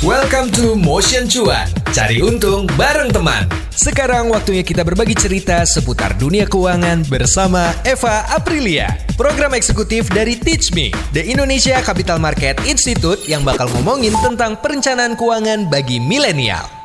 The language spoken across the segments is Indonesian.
Welcome to Motion Cuan. Cari untung bareng teman. Sekarang waktunya kita berbagi cerita seputar dunia keuangan bersama Eva Aprilia. Program eksekutif dari Teach Me, The Indonesia Capital Market Institute yang bakal ngomongin tentang perencanaan keuangan bagi milenial.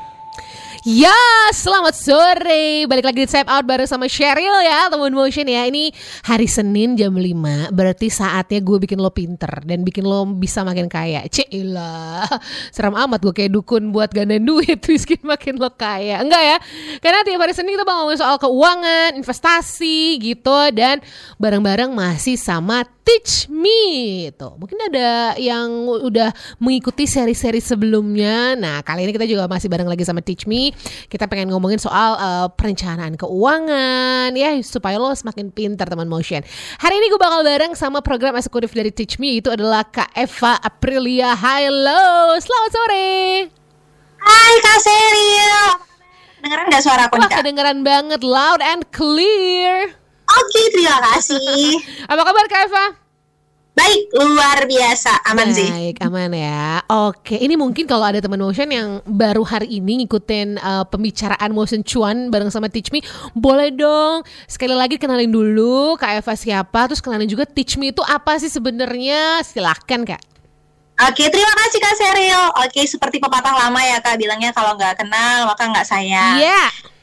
Ya, selamat sore. Balik lagi di Swipe Out bareng sama Cheryl ya, teman motion ya. Ini hari Senin jam 5, berarti saatnya gue bikin lo pinter dan bikin lo bisa makin kaya. Cila, seram amat gue kayak dukun buat gandain duit, miskin makin lo kaya. Enggak ya, karena tiap hari Senin kita bakal ngomongin soal keuangan, investasi gitu, dan bareng-bareng masih sama Teach Me. Tuh, mungkin ada yang udah mengikuti seri-seri sebelumnya. Nah, kali ini kita juga masih bareng lagi sama Teach Me kita pengen ngomongin soal uh, perencanaan keuangan ya supaya lo semakin pintar teman motion. Hari ini gue bakal bareng sama program eksekutif dari Teach Me itu adalah Kak Eva Aprilia. Halo, selamat sore. Hai Kak Seril. Dengeran gak suara aku Wah, kedengeran banget loud and clear. Oke, terima kasih. Apa kabar Kak Eva? Baik, luar biasa, aman Baik, sih. Baik, aman ya. Oke, ini mungkin kalau ada teman motion yang baru hari ini ngikutin uh, pembicaraan motion cuan bareng sama Teach Me, boleh dong sekali lagi kenalin dulu Kak Eva siapa, terus kenalin juga Teach Me itu apa sih sebenarnya? Silahkan Kak. Oke, terima kasih Kak Seril. Oke, seperti pepatah lama ya Kak, bilangnya kalau nggak kenal maka nggak sayang. Iya. Yeah.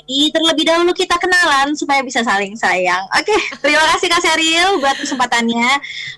Jadi terlebih dahulu kita kenalan supaya bisa saling sayang. Oke, terima kasih Kak Seril buat kesempatannya.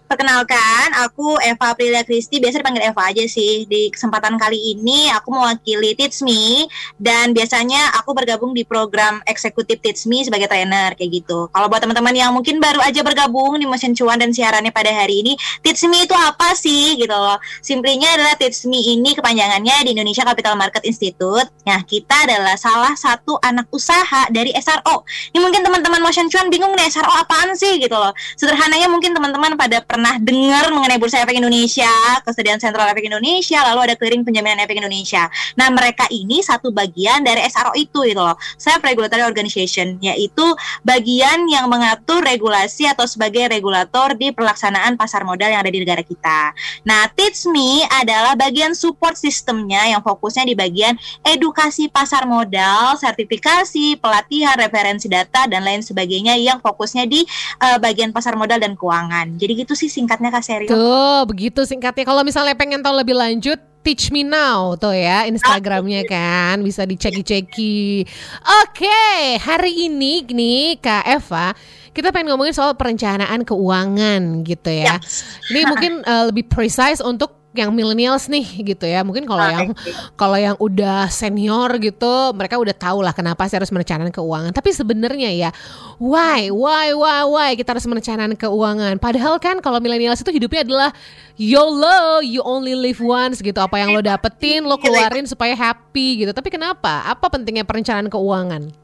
Perkenalkan, aku Eva Aprilia Kristi, biasa dipanggil Eva aja sih. Di kesempatan kali ini aku mewakili Teach Me dan biasanya aku bergabung di program eksekutif Teach Me sebagai trainer kayak gitu. Kalau buat teman-teman yang mungkin baru aja bergabung di Motion Cuan dan siarannya pada hari ini, Teach Me itu apa sih gitu loh. Simplinya adalah Teach Me ini kepanjangannya di Indonesia Capital Market Institute. Nah, kita adalah salah satu anak usaha dari SRO. Ini mungkin teman-teman Motion Cuan bingung nih SRO apaan sih gitu loh. Sederhananya mungkin teman-teman pada pernah dengar mengenai Bursa Efek Indonesia, kesediaan Sentral Efek Indonesia, lalu ada clearing penjaminan efek Indonesia. Nah, mereka ini satu bagian dari SRO itu gitu loh. Self Regulatory Organization, yaitu bagian yang mengatur regulasi atau sebagai regulator di pelaksanaan pasar modal yang ada di negara kita. Nah, Teach Me adalah bagian support sistemnya yang fokusnya di bagian edukasi pasar modal, sertifikasi, pelatihan, referensi data dan lain sebagainya yang fokusnya di uh, bagian pasar modal dan keuangan. Jadi gitu sih singkatnya Kak Seri. Tuh, begitu singkatnya. Kalau misalnya pengen tahu lebih lanjut, Teach Me Now tuh ya Instagramnya kan bisa diceki-ceki. Oke, okay, hari ini nih Kak Eva kita pengen ngomongin soal perencanaan keuangan gitu ya. Yes. Ini mungkin uh, lebih precise untuk yang millennials nih gitu ya. Mungkin kalau yang kalau yang udah senior gitu mereka udah tahu lah kenapa sih harus merencanakan keuangan. Tapi sebenarnya ya why why why why kita harus merencanakan keuangan? Padahal kan kalau millennials itu hidupnya adalah YOLO you only live once gitu. Apa yang lo dapetin lo keluarin supaya happy gitu. Tapi kenapa? Apa pentingnya perencanaan keuangan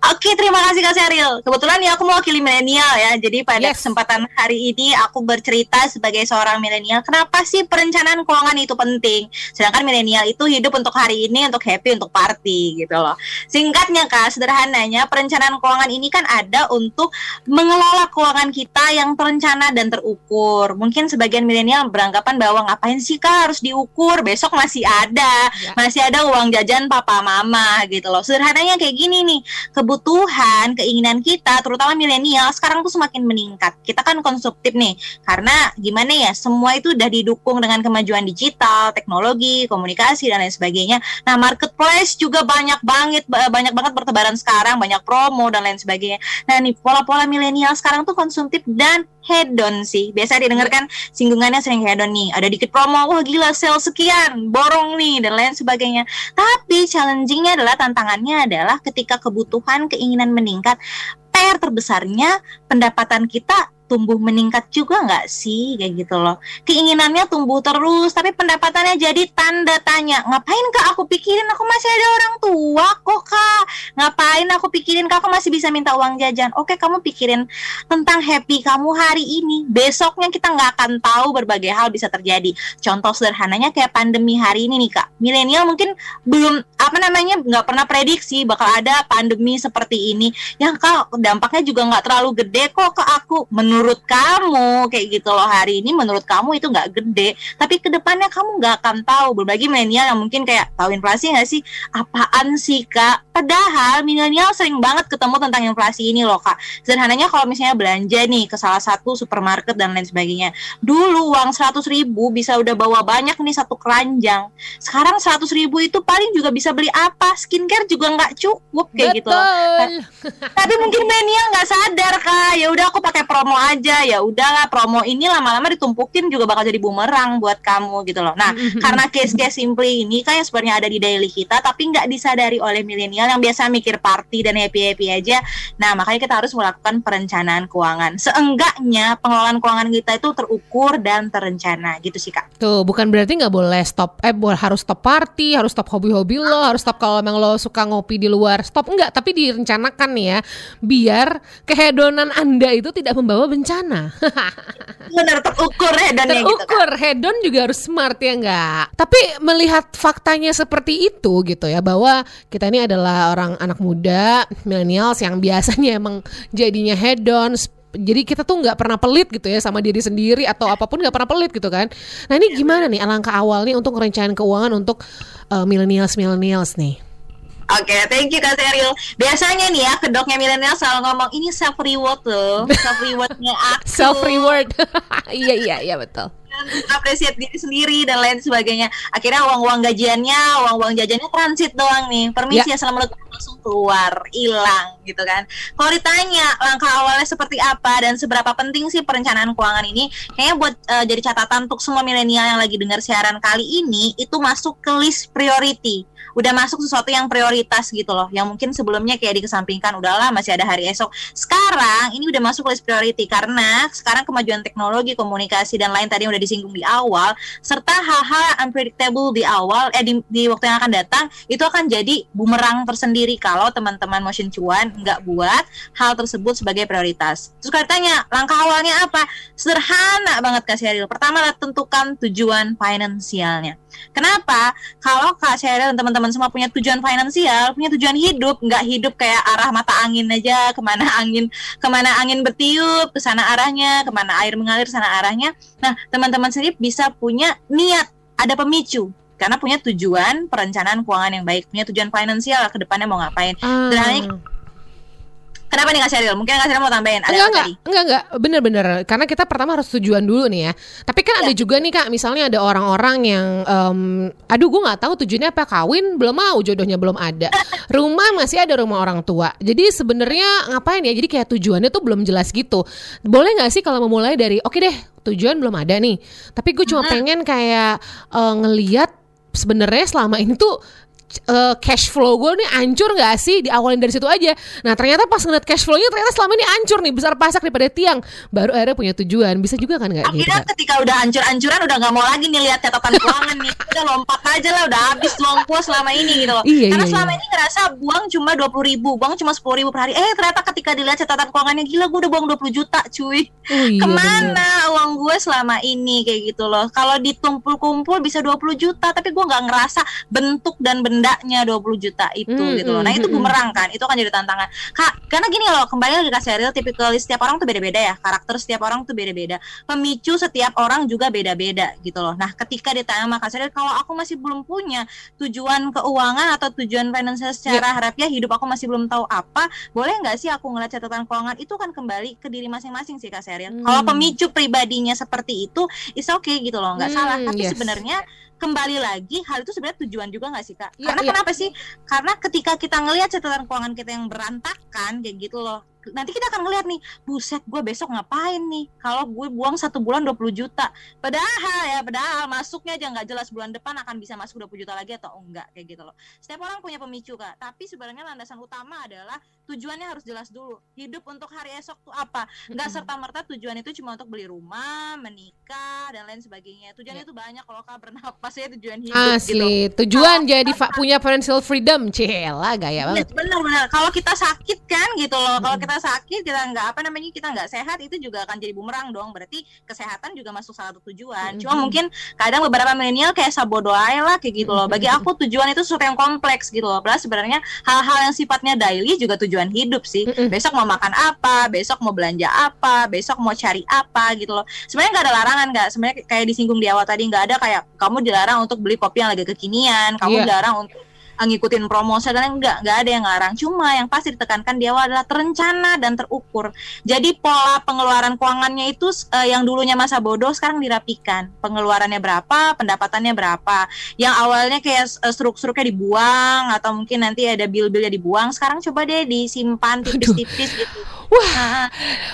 Oke, terima kasih Kak Seril. Kebetulan ya aku mewakili milenial ya. Jadi pada yes. kesempatan hari ini aku bercerita sebagai seorang milenial, kenapa sih perencanaan keuangan itu penting? Sedangkan milenial itu hidup untuk hari ini, untuk happy, untuk party gitu loh. Singkatnya Kak, sederhananya perencanaan keuangan ini kan ada untuk mengelola keuangan kita yang terencana dan terukur. Mungkin sebagian milenial beranggapan bahwa ngapain sih Kak harus diukur? Besok masih ada, ya. masih ada uang jajan papa mama gitu loh. Sederhananya kayak gini nih. Ke kebutuhan, keinginan kita, terutama milenial sekarang tuh semakin meningkat. Kita kan konsumtif nih, karena gimana ya, semua itu udah didukung dengan kemajuan digital, teknologi, komunikasi dan lain sebagainya. Nah, marketplace juga banyak banget banyak banget bertebaran sekarang, banyak promo dan lain sebagainya. Nah, nih pola-pola milenial sekarang tuh konsumtif dan hedon sih. Biasa didengarkan singgungannya sering hedon nih. Ada dikit promo, wah gila sale sekian, borong nih dan lain sebagainya. Tapi challengingnya adalah tantangannya adalah ketika kebutuhan keinginan meningkat, PR terbesarnya pendapatan kita tumbuh meningkat juga nggak sih? Kayak gitu loh. Keinginannya tumbuh terus tapi pendapatannya jadi tanda tanya ngapain kak? Aku pikirin aku masih ada orang tua kok kak. Ngapain aku pikirin kak? Aku masih bisa minta uang jajan. Oke kamu pikirin tentang happy kamu hari ini. Besoknya kita nggak akan tahu berbagai hal bisa terjadi. Contoh sederhananya kayak pandemi hari ini nih kak. Milenial mungkin belum apa namanya nggak pernah prediksi bakal ada pandemi seperti ini. Yang kak dampaknya juga nggak terlalu gede kok ke aku. Menurut menurut kamu kayak gitu loh hari ini menurut kamu itu nggak gede tapi ke depannya kamu nggak akan tahu. Berbagi milenial yang mungkin kayak tahu inflasi nggak sih? Apaan sih kak? Padahal milenial sering banget ketemu tentang inflasi ini loh kak. Sederhananya kalau misalnya belanja nih ke salah satu supermarket dan lain sebagainya dulu uang seratus ribu bisa udah bawa banyak nih satu keranjang. Sekarang seratus ribu itu paling juga bisa beli apa? Skincare juga nggak cukup kayak gitu loh. Tapi mungkin milenial nggak sadar kak. Ya udah aku pakai promo aja ya udahlah promo ini lama-lama ditumpukin juga bakal jadi bumerang buat kamu gitu loh. Nah karena case-case simple ini kan yang sebenarnya ada di daily kita tapi nggak disadari oleh milenial yang biasa mikir party dan happy happy aja. Nah makanya kita harus melakukan perencanaan keuangan. Seenggaknya pengelolaan keuangan kita itu terukur dan terencana. Gitu sih kak. Tuh bukan berarti nggak boleh stop eh harus stop party harus stop hobi-hobi lo harus stop kalau memang lo suka ngopi di luar. Stop enggak tapi direncanakan nih ya biar kehedonan anda itu tidak membawa bencana. Benar terukur hedonnya terukur, gitu. Terukur, hedon juga harus smart ya enggak. Tapi melihat faktanya seperti itu gitu ya bahwa kita ini adalah orang anak muda, millennials yang biasanya emang jadinya hedon jadi kita tuh nggak pernah pelit gitu ya sama diri sendiri atau apa pun nggak pernah pelit gitu kan. Nah ini gimana nih alangkah awal nih untuk rencanain keuangan untuk uh, millennials millennials nih? Oke, okay, thank you Kak Seril. Biasanya nih ya, kedoknya milenial selalu ngomong ini self reward loh. Self rewardnya aku. self reward. iya iya iya betul. Apresiat diri sendiri dan lain sebagainya. Akhirnya uang-uang gajiannya, uang-uang jajannya transit doang nih. Permisi ya. assalamualaikum langsung keluar, hilang gitu kan. Kalau ditanya langkah awalnya seperti apa dan seberapa penting sih perencanaan keuangan ini, kayaknya buat uh, jadi catatan untuk semua milenial yang lagi dengar siaran kali ini itu masuk ke list priority udah masuk sesuatu yang prioritas gitu loh. Yang mungkin sebelumnya kayak dikesampingkan udahlah masih ada hari esok. Sekarang ini udah masuk list priority karena sekarang kemajuan teknologi komunikasi dan lain tadi udah disinggung di awal serta hal-hal unpredictable di awal eh di, di waktu yang akan datang itu akan jadi bumerang tersendiri kalau teman-teman motion cuan nggak buat hal tersebut sebagai prioritas. Terus katanya langkah awalnya apa? Sederhana banget kasih Sheryl. Pertama tentukan tujuan finansialnya. Kenapa? Kalau Kak Sheryl dan teman-teman teman-teman semua punya tujuan finansial, punya tujuan hidup, nggak hidup kayak arah mata angin aja, ke mana angin ke mana angin bertiup, ke sana arahnya, ke mana air mengalir sana arahnya. Nah, teman-teman sendiri bisa punya niat, ada pemicu karena punya tujuan perencanaan keuangan yang baik, punya tujuan finansial ke depannya mau ngapain. Hmm. Dan Kenapa nih Kak Sheryl? Mungkin Kak Sheryl mau tambahin. Ada enggak, enggak, tadi? Enggak, enggak, bener-bener. Karena kita pertama harus tujuan dulu nih ya. Tapi kan ya. ada juga nih Kak. Misalnya ada orang-orang yang um, Aduh gue gak tahu tujuannya apa. Kawin belum mau, jodohnya belum ada. Rumah masih ada rumah orang tua. Jadi sebenarnya ngapain ya? Jadi kayak tujuannya tuh belum jelas gitu. Boleh gak sih kalau memulai dari Oke deh tujuan belum ada nih. Tapi gue cuma pengen kayak uh, ngeliat sebenarnya selama ini tuh uh, cash flow gue nih ancur gak sih? Diawalin dari situ aja. Nah ternyata pas ngeliat cash flow-nya ternyata selama ini ancur nih besar pasak daripada tiang. Baru akhirnya punya tujuan. Bisa juga kan gak gitu ketika udah ancur-ancuran udah gak mau lagi nih lihat catatan keuangan nih. Udah lompat aja lah udah habis puas selama ini gitu loh. Iya, karena iya, selama iya. ini ngerasa buang cuma dua puluh ribu buang cuma sepuluh ribu per hari. Eh ternyata ketika dilihat catatan keuangannya gila gue udah buang 20 juta cuy oh, iya, ke mana bener. uang gue selama ini kayak gitu loh kalau ditumpul-kumpul bisa 20 juta tapi gue nggak ngerasa bentuk dan benda bendanya 20 juta itu hmm, gitu loh. Nah, itu hmm, hmm. bumerang kan. Itu kan jadi tantangan. Kak, karena gini loh, kembali lagi ke serial tipikal setiap orang tuh beda-beda ya. Karakter setiap orang tuh beda-beda. Pemicu setiap orang juga beda-beda gitu loh. Nah, ketika ditanya sama Kak Serial, kalau aku masih belum punya tujuan keuangan atau tujuan finansial secara yeah. harafiah hidup aku masih belum tahu apa, boleh nggak sih aku ngeliat catatan keuangan itu kan kembali ke diri masing-masing sih Kak Serial. Hmm. Kalau pemicu pribadinya seperti itu, is okay gitu loh, nggak hmm, salah. Tapi yes. sebenarnya kembali lagi hal itu sebenarnya tujuan juga nggak sih kak? Ya, Karena ya. kenapa sih? Karena ketika kita ngelihat catatan keuangan kita yang berantakan kayak gitu loh, nanti kita akan ngeliat nih buset gue besok ngapain nih? Kalau gue buang satu bulan 20 juta. Padahal ya padahal masuknya aja nggak jelas bulan depan akan bisa masuk 20 juta lagi atau enggak kayak gitu loh. Setiap orang punya pemicu kak. Tapi sebenarnya landasan utama adalah tujuannya harus jelas dulu. Hidup untuk hari esok tuh apa? Nggak serta merta tujuan itu cuma untuk beli rumah menikah dan lain sebagainya. Tujuan yeah. itu banyak kalau kak bernapas ya tujuan hidup asli. Gitu. tujuan kalo jadi punya financial freedom cila gaya banget. Benar benar kalau kita sakit kan gitu loh kalau kita kita sakit kita nggak apa namanya kita nggak sehat itu juga akan jadi bumerang dong. Berarti kesehatan juga masuk salah satu tujuan. Cuma mungkin kadang beberapa milenial kayak sabodo aja lah kayak gitu loh. Bagi aku tujuan itu sesuatu yang kompleks gitu loh. Padahal sebenarnya hal-hal yang sifatnya daily juga tujuan hidup sih. Besok mau makan apa besok mau belanja apa besok mau cari apa gitu loh. Sebenarnya nggak ada larangan nggak. Sebenarnya kayak disinggung di awal tadi nggak ada kayak kamu dilarang untuk beli kopi yang lagi kekinian kamu Iya. dilarang untuk ngikutin promosi dan enggak enggak ada yang larang cuma yang pasti ditekankan di awal adalah terencana dan terukur. Jadi pola pengeluaran keuangannya itu eh, yang dulunya masa bodoh sekarang dirapikan. Pengeluarannya berapa pendapatannya berapa. Yang awalnya kayak eh, strukturnya dibuang atau mungkin nanti ada bill-billnya dibuang sekarang coba deh disimpan tipis-tipis gitu Wah, Nah,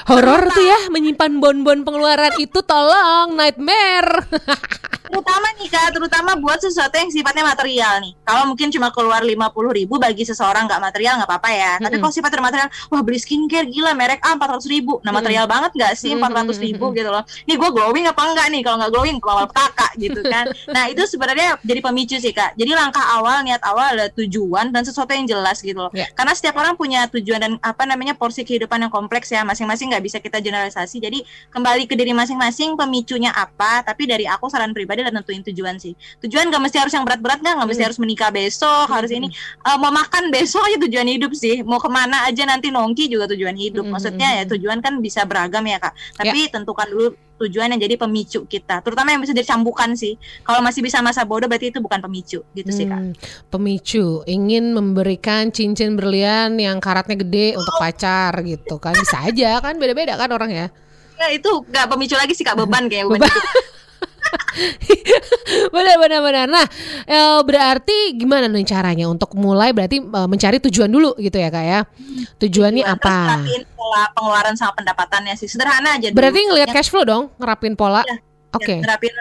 horor tuh ya menyimpan bon-bon pengeluaran itu tolong nightmare. terutama nih kak terutama buat sesuatu yang sifatnya material nih. Kalau mungkin cuma keluar lima puluh ribu bagi seseorang nggak material nggak apa-apa ya. Tapi Mm-mm. kalau sifatnya material wah beli skincare gila merek A empat ratus ribu. Nah material banget nggak sih empat ratus ribu gitu loh. Ini gue glowing apa enggak nih? Kalau nggak glowing awal petaka gitu kan. Nah itu sebenarnya jadi pemicu sih kak. Jadi langkah awal niat awal adalah tujuan dan sesuatu yang jelas gitu loh. Ya. karena setiap orang punya tujuan dan apa namanya porsi kehidupan yang kompleks ya. Masing-masing nggak bisa kita generalisasi. Jadi kembali ke diri masing-masing pemicunya apa tapi dari aku saran pribadi adalah nentuin tujuan sih. Tujuan gak mesti harus yang berat-berat nggak nggak mesti Hmm. harus menikah besok harus ini. Eh, mau makan besok aja tujuan hidup sih. Mau ke mana aja nanti nongki juga tujuan hidup. Hmm, maksudnya ya hmm, tujuan kan bisa beragam ya kak. Tapi tentukan dulu tujuan yang jadi pemicu kita. Terutama yang bisa dicampukan sih. Kalau masih bisa masa bodoh berarti itu bukan pemicu. Gitu sih kak. Hmm, pemicu. Ingin memberikan cincin berlian yang karatnya gede untuk pacar gitu kan. Bisa aja kan? Beda-beda kan orang ya ya itu nggak pemicu lagi sih kak. Beban kayak beban. Beban. benar benar benar. Nah eh, berarti gimana nih caranya? Untuk mulai berarti eh, mencari tujuan dulu gitu ya kak ya? Tujuannya Tujuan, terus apa pola pengeluaran sama pendapatannya sih. Sederhana aja dulu. berarti ngelihat cash flow dong ngerapin pola? Iya, oke. yang nerapin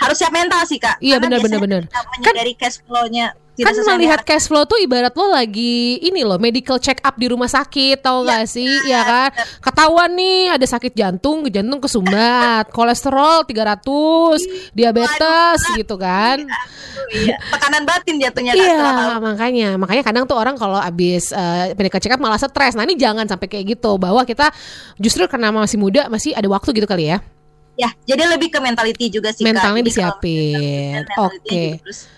harus siap mental sih kak. Iya, Karena benar, kita menyadari cash flow-nya tidak kan melihat dengan- cash flow tuh ibarat lo lagi ini loh medical check up di rumah sakit tau Iya, gak sih? ya kan? Ketahuan nih ada sakit jantung jantung kesumbat kolesterol 300 diabetes gitu kan? Iya, tekanan batin jatuhnya setelah Iya makanya. Makanya kadang tuh orang kalau abis eh, medical check up malah stres. Nah ini jangan sampai kayak gitu bahwa kita justru karena masih muda masih ada waktu gitu kali ya? Ya jadi lebih ke mentality juga sih mentalnya disiapin. oke. juga terus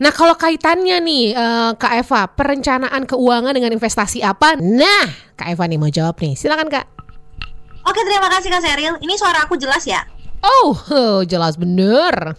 Nah kalau kaitannya nih eh, Kak Eva perencanaan keuangan dengan investasi apa? Nah Kak Eva nih mau jawab nih silakan Kak. oke terima kasih kak Seril ini suara aku jelas ya Oh jelas bener.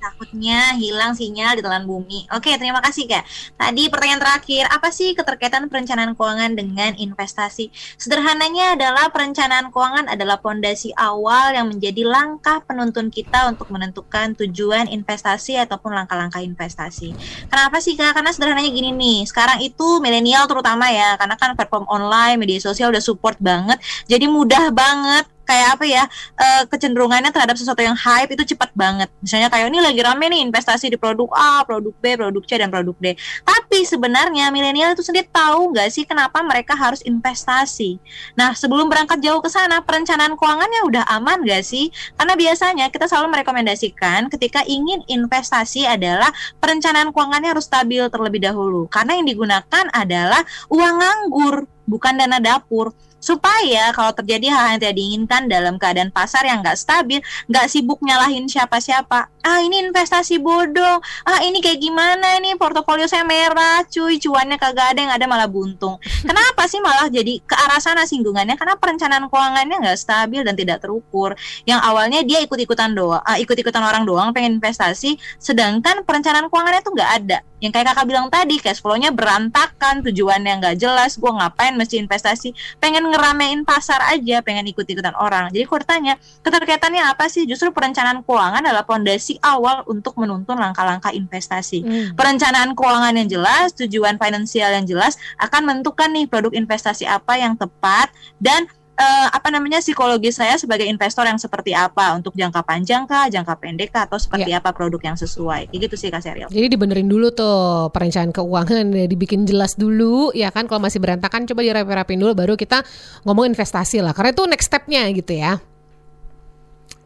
Takutnya hilang sinyal di telan bumi. Oke, terima kasih Kak. Tadi pertanyaan terakhir, apa sih keterkaitan perencanaan keuangan dengan investasi? Sederhananya adalah perencanaan keuangan adalah pondasi awal yang menjadi langkah penuntun kita untuk menentukan tujuan investasi ataupun langkah-langkah investasi. Kenapa sih Kak? Karena sederhananya gini nih, sekarang itu milenial terutama ya, karena kan platform online, media sosial udah support banget, jadi mudah banget kayak apa ya eh, kecenderungannya terhadap sesuatu yang hype itu cepat banget. Misalnya kayak ini lagi rame nih investasi di produk A, produk B, produk C dan produk D. Tapi sebenarnya milenial itu sendiri tahu nggak sih kenapa mereka harus investasi? Nah sebelum berangkat jauh ke sana perencanaan keuangannya udah aman nggak sih? Karena biasanya kita selalu merekomendasikan ketika ingin investasi adalah perencanaan keuangannya harus stabil terlebih dahulu. Karena yang digunakan adalah uang nganggur bukan dana dapur supaya kalau terjadi hal yang tidak diinginkan dalam keadaan pasar yang nggak stabil, nggak sibuk nyalahin siapa-siapa. Ah ini investasi bodong, ah ini kayak gimana ini portofolio saya merah, cuy, cuannya kagak ada yang ada malah buntung. Kenapa sih malah jadi ke arah sana singgungannya? Karena perencanaan keuangannya nggak stabil dan tidak terukur. Yang awalnya dia ikut-ikutan doang, ah, ikut-ikutan orang doang pengen investasi, sedangkan perencanaan keuangannya tuh nggak ada. Yang kayak kakak bilang tadi, cash flow-nya berantakan, tujuannya nggak jelas, gua ngapain mesti investasi, pengen ngeramein pasar aja, pengen ikut-ikutan orang. Jadi aku tanya, keterkaitannya apa sih? Justru perencanaan keuangan adalah pondasi awal untuk menuntun langkah-langkah investasi. Hmm. Perencanaan keuangan yang jelas, tujuan finansial yang jelas akan menentukan nih produk investasi apa yang tepat dan eh, apa namanya psikologi saya sebagai investor yang seperti apa untuk jangka panjang kah, jangka pendek kah, atau seperti apa produk yang sesuai. Kayak gitu sih Kak Serial. Jadi dibenerin dulu tuh perencanaan keuangan ya, dibikin jelas dulu ya kan kalau masih berantakan coba dirapi-rapin dulu baru kita ngomong investasi lah karena itu next stepnya gitu ya.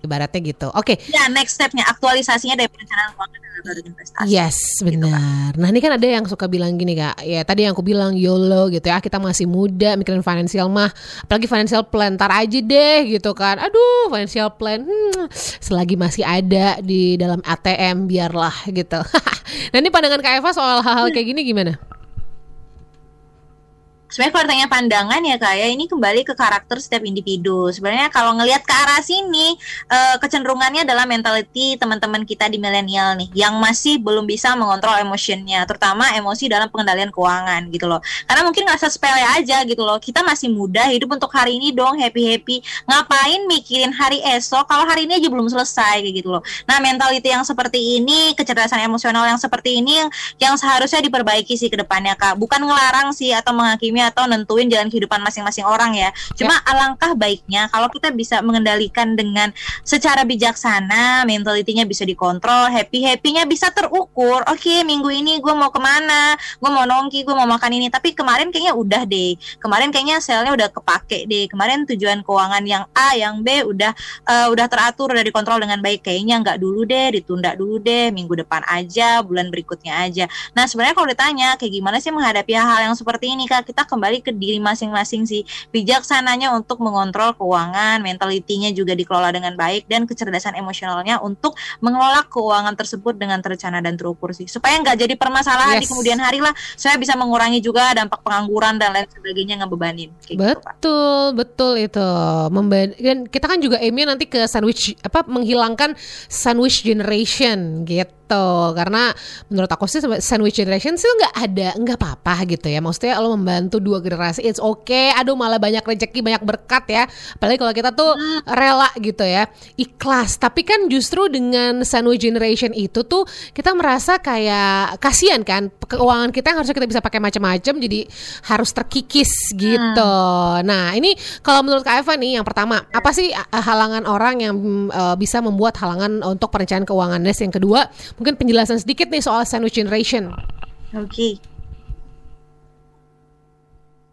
Ibaratnya gitu. Oke. Okay. Ya, next stepnya aktualisasinya dari perencanaan keuangan dan investasi. Yes, benar. Gitu, nah, ini kan ada yang suka bilang gini kak, ya tadi yang aku bilang YOLO gitu ya, kita masih muda mikirin financial mah, apalagi financial plan tar aja deh gitu kan. Aduh, financial plan, hmm, selagi masih ada di dalam ATM biarlah gitu. nah ini pandangan Kak Eva soal hal-hal kayak gini gimana? Sebenarnya kalau tanya pandangan ya kak ya ini kembali ke karakter setiap individu. Sebenarnya kalau ngelihat ke arah sini uh, kecenderungannya adalah mentality teman-teman kita di milenial nih yang masih belum bisa mengontrol emosinya terutama emosi dalam pengendalian keuangan gitu loh. Karena mungkin nggak sepele aja gitu loh. Kita masih muda hidup untuk hari ini dong happy happy ngapain mikirin hari esok kalau hari ini aja belum selesai kayak gitu loh. Nah mentality yang seperti ini kecerdasan emosional yang seperti ini yang yang seharusnya diperbaiki sih ke depannya kak. Bukan ngelarang sih atau menghakimi atau nentuin jalan kehidupan masing-masing orang ya. Cuma ya. alangkah baiknya kalau kita bisa mengendalikan dengan secara bijaksana, mentalitinya bisa dikontrol, happy-happynya bisa terukur. Oke, okay, minggu ini gue mau ke mana? Gue mau nongki, gue mau makan ini. Tapi kemarin kayaknya udah deh. Kemarin kayaknya selnya udah kepake deh. Kemarin tujuan keuangan yang A, yang B udah uh, udah teratur, udah dikontrol dengan baik. Kayaknya nggak dulu deh, ditunda dulu deh, minggu depan aja, bulan berikutnya aja. Nah sebenarnya kalau ditanya kayak gimana sih menghadapi hal-hal yang seperti ini kak, kita kembali ke diri masing-masing sih. Bijaksananya untuk mengontrol keuangan mentalitinya juga dikelola dengan baik dan kecerdasan emosionalnya untuk mengelola keuangan tersebut dengan terencana dan terukur sih. Supaya nggak jadi permasalahan yes. di kemudian hari lah. Saya bisa mengurangi juga dampak pengangguran dan lain sebagainya ngebebanin. Kayak betul gitu, betul itu. Memban dan kita kan juga aimnya nanti ke sandwich apa menghilangkan sandwich generation gitu gitu. Karena menurut aku sih sandwich generation sih nggak ada nggak apa-apa gitu ya. Maksudnya lo membantu dua generasi it's okay aduh malah banyak rezeki banyak berkat ya apalagi kalau kita tuh rela gitu ya ikhlas tapi kan justru dengan sandwich generation itu tuh kita merasa kayak kasihan kan keuangan kita yang harusnya kita bisa pakai macam-macam jadi harus terkikis gitu hmm. nah ini kalau menurut Kak Eva nih yang pertama apa sih halangan orang yang uh, bisa membuat halangan untuk perencanaan keuangan Nes yang kedua Mungkin penjelasan sedikit nih soal sandwich generation. Oke. Okay.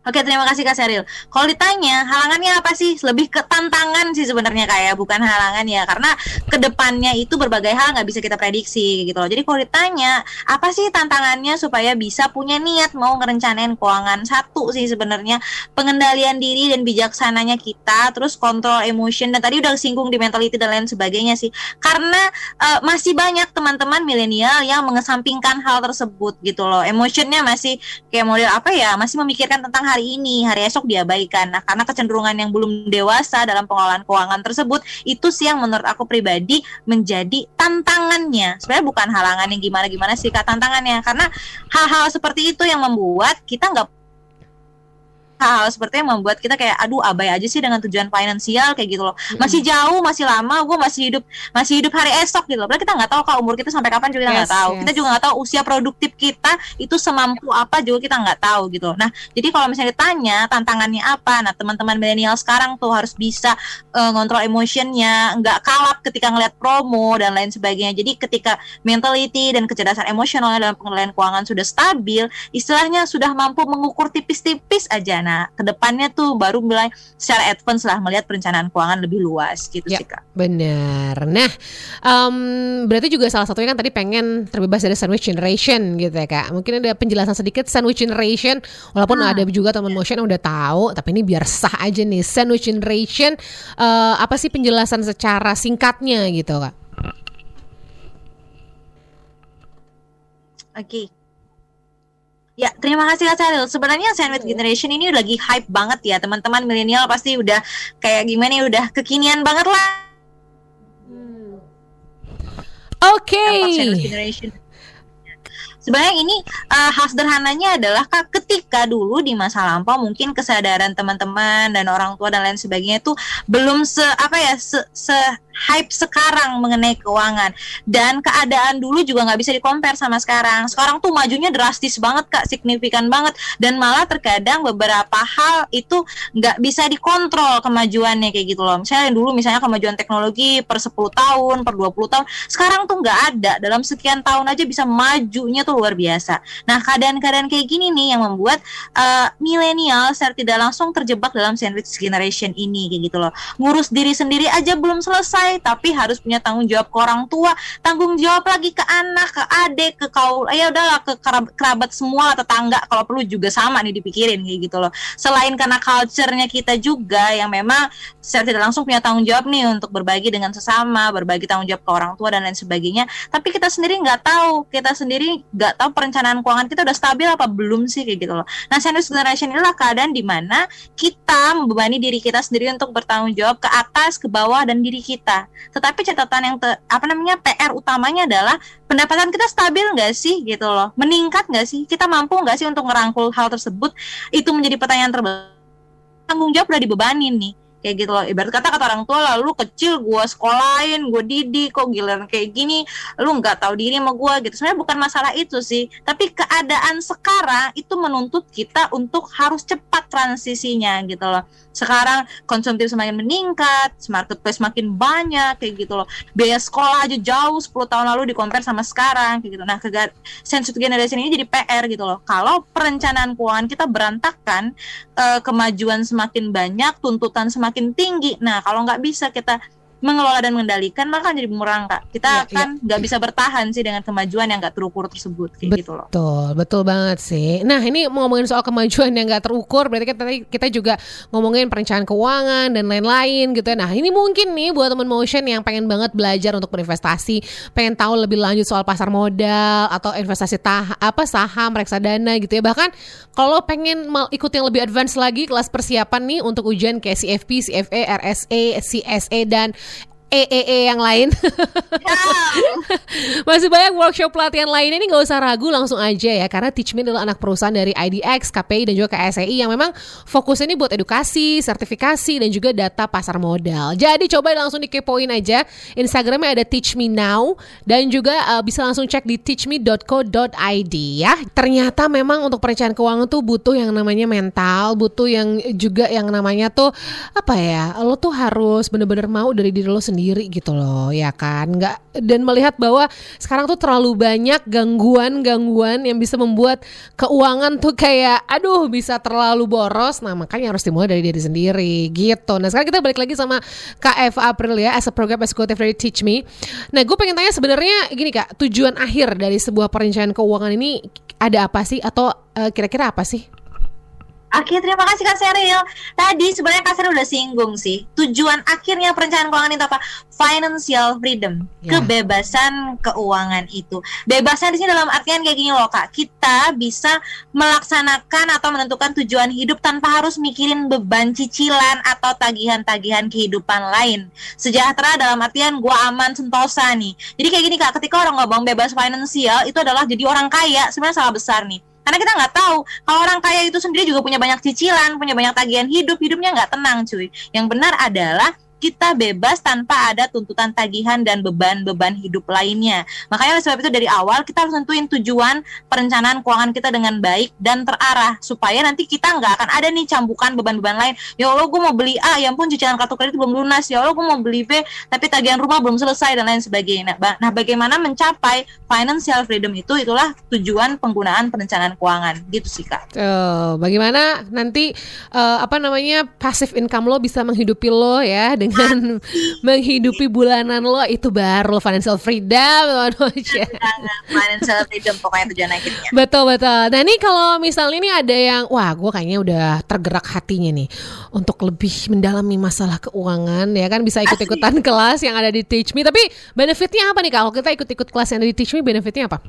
Oke, terima kasih Kak Seril. Kalau ditanya, halangannya apa sih? Lebih ke tantangan sih sebenarnya kayak ya. bukan halangan ya. Karena ke depannya itu berbagai hal nggak bisa kita prediksi gitu loh. Jadi kalau ditanya, apa sih tantangannya supaya bisa punya niat mau ngerencanain keuangan? Satu sih sebenarnya pengendalian diri dan bijaksananya kita, terus kontrol emotion dan tadi udah singgung di mentality dan lain sebagainya sih. Karena uh, masih banyak teman-teman milenial yang mengesampingkan hal tersebut gitu loh. Emotionnya masih kayak model apa ya? Masih memikirkan tentang hari ini, hari esok diabaikan. Nah, karena kecenderungan yang belum dewasa dalam pengelolaan keuangan tersebut, itu sih yang menurut aku pribadi menjadi tantangannya. Sebenarnya bukan halangan yang gimana-gimana sih kak tantangannya, karena hal-hal seperti itu yang membuat kita nggak hal-hal seperti yang membuat kita kayak aduh abai aja sih dengan tujuan finansial kayak gitu loh. Masih jauh masih lama gue masih hidup masih hidup hari esok gitu loh. Padahal kita nggak tahu kak umur kita sampai kapan juga kita nggak yes, tahu. Yes. kita juga nggak tahu usia produktif kita itu semampu apa juga kita nggak tahu gitu loh. nah jadi kalau misalnya ditanya tantangannya apa nah teman-teman milenial sekarang tuh harus bisa uh, ngontrol emotionnya nggak kalap ketika ngeliat promo dan lain sebagainya. Jadi ketika mentality dan kecerdasan emosionalnya dalam pengelolaan keuangan sudah stabil istilahnya sudah mampu mengukur tipis-tipis aja. Nah Nah, ke depannya tuh baru mulai secara advance lah melihat perencanaan keuangan lebih luas gitu ya, sih kak. Benar. Nah, um, berarti juga salah satunya kan tadi pengen terbebas dari sandwich generation gitu ya kak. Mungkin ada penjelasan sedikit sandwich generation, walaupun hmm. ada juga teman motion yang udah tahu, tapi ini biar sah aja nih sandwich generation. Uh, apa sih penjelasan secara singkatnya gitu kak? Oke. Okay. Ya, terima kasih Kak Saril. Sebenarnya sandwich generation ini lagi hype banget ya. Teman-teman milenial pasti udah kayak gimana ya, udah kekinian banget lah. Hmm. Oke. Okay. Sebenarnya ini uh, hal sederhananya adalah kak ketika dulu di masa lampau mungkin kesadaran teman-teman dan orang tua dan lain sebagainya itu belum se apa ya se, se hype sekarang mengenai keuangan. Dan keadaan dulu juga nggak bisa dikompar sama sekarang. Sekarang tuh majunya drastis banget kak. Signifikan banget. Dan malah terkadang beberapa hal itu nggak bisa dikontrol kemajuannya kayak gitu loh. Misalnya dulu misalnya kemajuan teknologi per 10 tahun per 20 tahun sekarang tuh nggak ada. Dalam sekian tahun aja bisa majunya tuh luar biasa. Nah keadaan-keadaan kayak gini nih yang membuat uh, milenial secara tidak langsung terjebak dalam sandwich generation ini kayak gitu loh. Ngurus diri sendiri aja belum selesai tercapai tapi harus punya tanggung jawab ke orang tua. Tanggung jawab lagi ke anak ke adik ke kau ya udahlah ke kerabat semua tetangga kalau perlu juga sama nih dipikirin kayak gitu loh. Selain karena culture-nya kita juga yang memang secara tidak langsung punya tanggung jawab nih untuk berbagi dengan sesama berbagi tanggung jawab ke orang tua dan lain sebagainya. Tapi kita sendiri nggak tahu kita sendiri nggak tahu perencanaan keuangan kita udah stabil apa belum sih kayak gitu loh. Nah sandwich generation inilah keadaan di mana kita membebani diri kita sendiri untuk bertanggung jawab ke atas ke bawah dan diri kita tetapi catatan yang te, apa namanya PR utamanya adalah pendapatan kita stabil nggak sih gitu loh. Meningkat nggak sih? Kita mampu nggak sih untuk merangkul hal tersebut? Itu menjadi pertanyaan terbesar tanggung jawab udah dibebanin nih kayak gitu loh. Ibarat kata kata orang tua lah lu kecil gue sekolahin gue didik kok giliran kayak gini lu nggak tahu diri sama gue gitu. Sebenarnya bukan masalah itu sih tapi keadaan sekarang itu menuntut kita untuk harus cepat transisinya gitu loh. Sekarang konsumtif semakin meningkat marketplace makin banyak kayak gitu loh. Biaya sekolah aja jauh 10 tahun lalu di compare sama sekarang kayak gitu. Nah sensitive generation ini jadi PR gitu loh. Kalau perencanaan keuangan kita berantakan eh, kemajuan semakin banyak tuntutan semakin tinggi. Nah kalau nggak bisa kita mengelola dan mengendalikan maka jadi bumerang kak. Kita ya, akan nggak ya. bisa bertahan sih dengan kemajuan yang nggak terukur tersebut kayak betul, gitu loh. Betul betul banget sih. Nah ini ngomongin soal kemajuan yang nggak terukur berarti kita kita juga ngomongin perencanaan keuangan dan lain-lain gitu ya. Nah ini mungkin nih buat teman motion yang pengen banget belajar untuk berinvestasi pengen tahu lebih lanjut soal pasar modal atau investasi tah apa saham reksadana gitu ya. Bahkan kalau pengen ikut yang lebih advance lagi kelas persiapan nih untuk ujian kayak CFP, CFA, RSA, CSA dan EEE yang lain. Masih banyak workshop pelatihan lainnya ini nggak usah ragu langsung aja ya karena Teachme adalah anak perusahaan dari IDX, KPI dan juga KSEI yang memang fokusnya ini buat edukasi, sertifikasi dan juga data pasar modal. Jadi coba langsung dikepoin aja Instagramnya ada Teach Me Now dan juga uh, bisa langsung cek di teachme.co.id ya. Ternyata memang untuk perencanaan keuangan tuh butuh yang namanya mental, butuh yang juga yang namanya tuh apa ya? Lo tuh harus bener-bener mau dari diri lo sendiri sendiri gitu loh ya kan? Nggak dan melihat bahwa sekarang tuh terlalu banyak gangguan-gangguan yang bisa membuat keuangan tuh kayak aduh bisa terlalu boros. Nah makanya harus dimulai dari diri sendiri gitu. Nah sekarang kita balik lagi sama Eva April ya as a program executive dari Teach Me. Nah gue pengen tanya sebenarnya gini kak tujuan akhir dari sebuah perencanaan keuangan ini ada apa sih? Atau uh, kira-kira apa sih Oke, terima kasih Kak Seril. Tadi sebenarnya Kak Seril udah singgung sih. Tujuan akhirnya perencanaan keuangan itu apa? Financial freedom, yeah. kebebasan keuangan itu. Bebasnya di sini dalam artian kayak gini loh Kak. Kita bisa melaksanakan atau menentukan tujuan hidup tanpa harus mikirin beban cicilan atau tagihan-tagihan kehidupan lain. Sejahtera dalam artian gua aman sentosa nih. Jadi kayak gini Kak, ketika orang ngomong bebas finansial itu adalah jadi orang kaya, sebenarnya salah besar nih karena kita nggak tahu kalau orang kaya itu sendiri juga punya banyak cicilan punya banyak tagihan hidup hidupnya nggak tenang cuy. Yang benar adalah kita bebas tanpa ada tuntutan tagihan dan beban-beban hidup lainnya. Makanya oleh sebab itu dari awal kita harus tentuin tujuan perencanaan keuangan kita dengan baik dan terarah supaya nanti kita nggak akan ada nih cambukan beban-beban lain. Ya Allah, gue mau beli A, yang pun cicilan kartu kredit belum lunas. Ya Allah, gue mau beli B, tapi tagihan rumah belum selesai dan lain sebagainya. Nah, nah bagaimana mencapai financial freedom itu itulah tujuan penggunaan perencanaan keuangan gitu sih kak. Uh, bagaimana nanti uh, apa namanya passive income lo bisa menghidupi lo ya dengan dengan menghidupi bulanan lo itu baru financial freedom financial freedom pokoknya tujuan akhirnya. Betul betul. Nah ini kalau misalnya ini ada yang wah gue kayaknya udah tergerak hatinya nih untuk lebih mendalami masalah keuangan ya kan? Bisa ikut-ikutan kelas yang ada di Teach Me. Tapi benefitnya apa nih kalau kita ikut-ikut kelas yang ada di Teach Me benefitnya apa?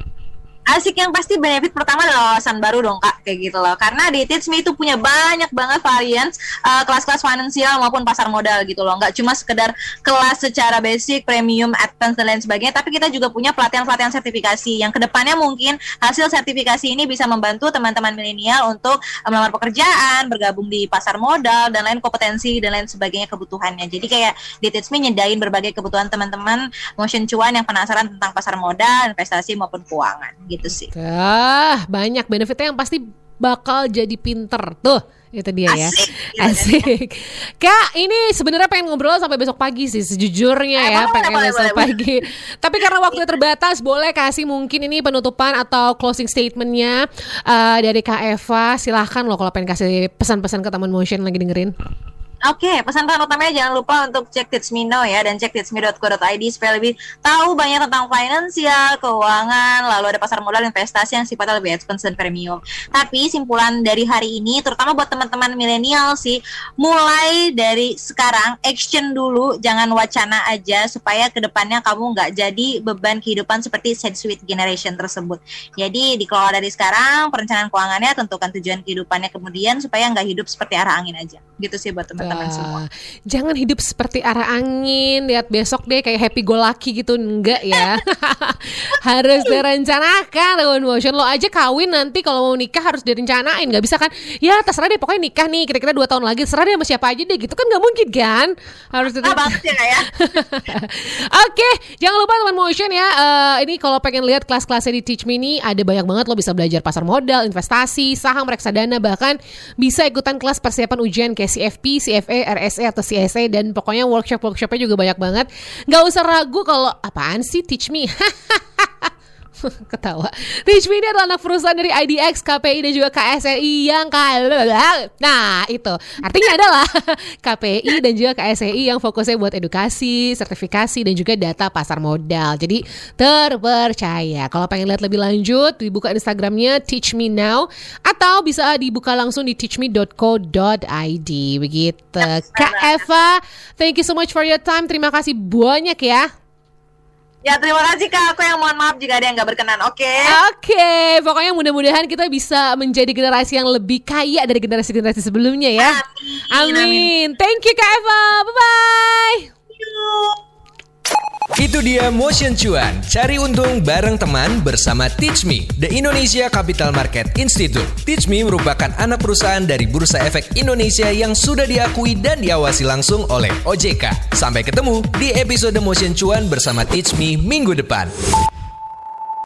Asik yang pasti benefit pertama adalah wawasan baru dong kak. Kayak gitu loh. Karena di Teach Me itu punya banyak banget varians uh, kelas-kelas finansial maupun pasar modal gitu loh. Nggak cuma sekedar kelas secara basic premium advance dan lain sebagainya tapi kita juga punya pelatihan-pelatihan sertifikasi yang ke depannya mungkin hasil sertifikasi ini bisa membantu teman-teman milenial untuk uh, melamar pekerjaan bergabung di pasar modal dan lain kompetensi dan lain sebagainya kebutuhannya. Jadi kayak di Teach Me nyedain berbagai kebutuhan teman-teman motion cuan yang penasaran tentang pasar modal investasi maupun keuangan gitu sih. Ah, banyak benefitnya yang pasti bakal jadi pinter tuh itu dia ya. Asik, ya asik. Kak, ini sebenarnya pengen ngobrol sampai besok pagi sih sejujurnya eh, ya, boleh, pengen boleh, besok boleh, pagi. Tapi karena waktunya terbatas, boleh kasih mungkin ini penutupan atau closing statementnya uh, dari Kak Eva. Silahkan loh kalau pengen kasih pesan-pesan ke teman motion lagi dengerin. Oke, okay, pesan-pesan utamanya jangan lupa untuk cek Now ya dan cek teachme.co.id supaya lebih tahu banyak tentang finansial, keuangan, lalu ada pasar modal investasi yang sifatnya lebih advance dan premium. Tapi simpulan dari hari ini terutama buat teman-teman milenial sih, mulai dari sekarang action dulu, jangan wacana aja supaya ke depannya kamu nggak jadi beban kehidupan seperti Sweet Generation tersebut. Jadi dikelola dari sekarang, perencanaan keuangannya tentukan tujuan kehidupannya kemudian supaya nggak hidup seperti arah angin aja. Gitu sih buat teman-teman teman-teman semua. Jangan hidup seperti arah angin, lihat besok deh kayak happy go lucky gitu. Enggak ya. harus direncanakan. Teman motion lo aja kawin nanti kalau mau nikah harus direncanain. Nggak bisa kan? Ya terserah deh. Pokoknya nikah nih. Kira-kira dua tahun lagi. Terserah deh sama siapa aja deh. Gitu kan nggak mungkin kan? Harus tetap ya, ya. oke. Jangan lupa teman motion ya. Uh, ini kalau pengen lihat kelas-kelasnya di Teach Me ini ada banyak banget. Lo bisa belajar pasar modal investasi saham reksadana bahkan bisa ikutan kelas persiapan ujian kayak CFP CFP CFA, RSA atau CSA dan pokoknya workshop-workshopnya juga banyak banget. Gak usah ragu kalau apaan sih teach me. ketawa. Me ini adalah anak perusahaan dari IDX, KPI dan juga KSI yang Nah, itu. Artinya adalah KPI dan juga KSI yang fokusnya buat edukasi, sertifikasi dan juga data pasar modal. Jadi terpercaya. Kalau pengen lihat lebih lanjut, dibuka Instagramnya Teach Me Now atau bisa dibuka langsung di teachme.co.id begitu. Kak Eva, thank you so much for your time. Terima kasih banyak ya. Ya terima kasih kak, aku yang mohon maaf jika ada yang gak berkenan, oke? Okay? Oke, okay. pokoknya mudah-mudahan kita bisa menjadi generasi yang lebih kaya dari generasi-generasi sebelumnya ya. Amin. Amin. Amin. Thank you kak Eva, bye-bye. Itu dia Motion Cuan. Cari untung bareng teman bersama Teach Me, The Indonesia Capital Market Institute. Teach Me merupakan anak perusahaan dari Bursa Efek Indonesia yang sudah diakui dan diawasi langsung oleh OJK. Sampai ketemu di episode Motion Cuan bersama Teach Me minggu depan.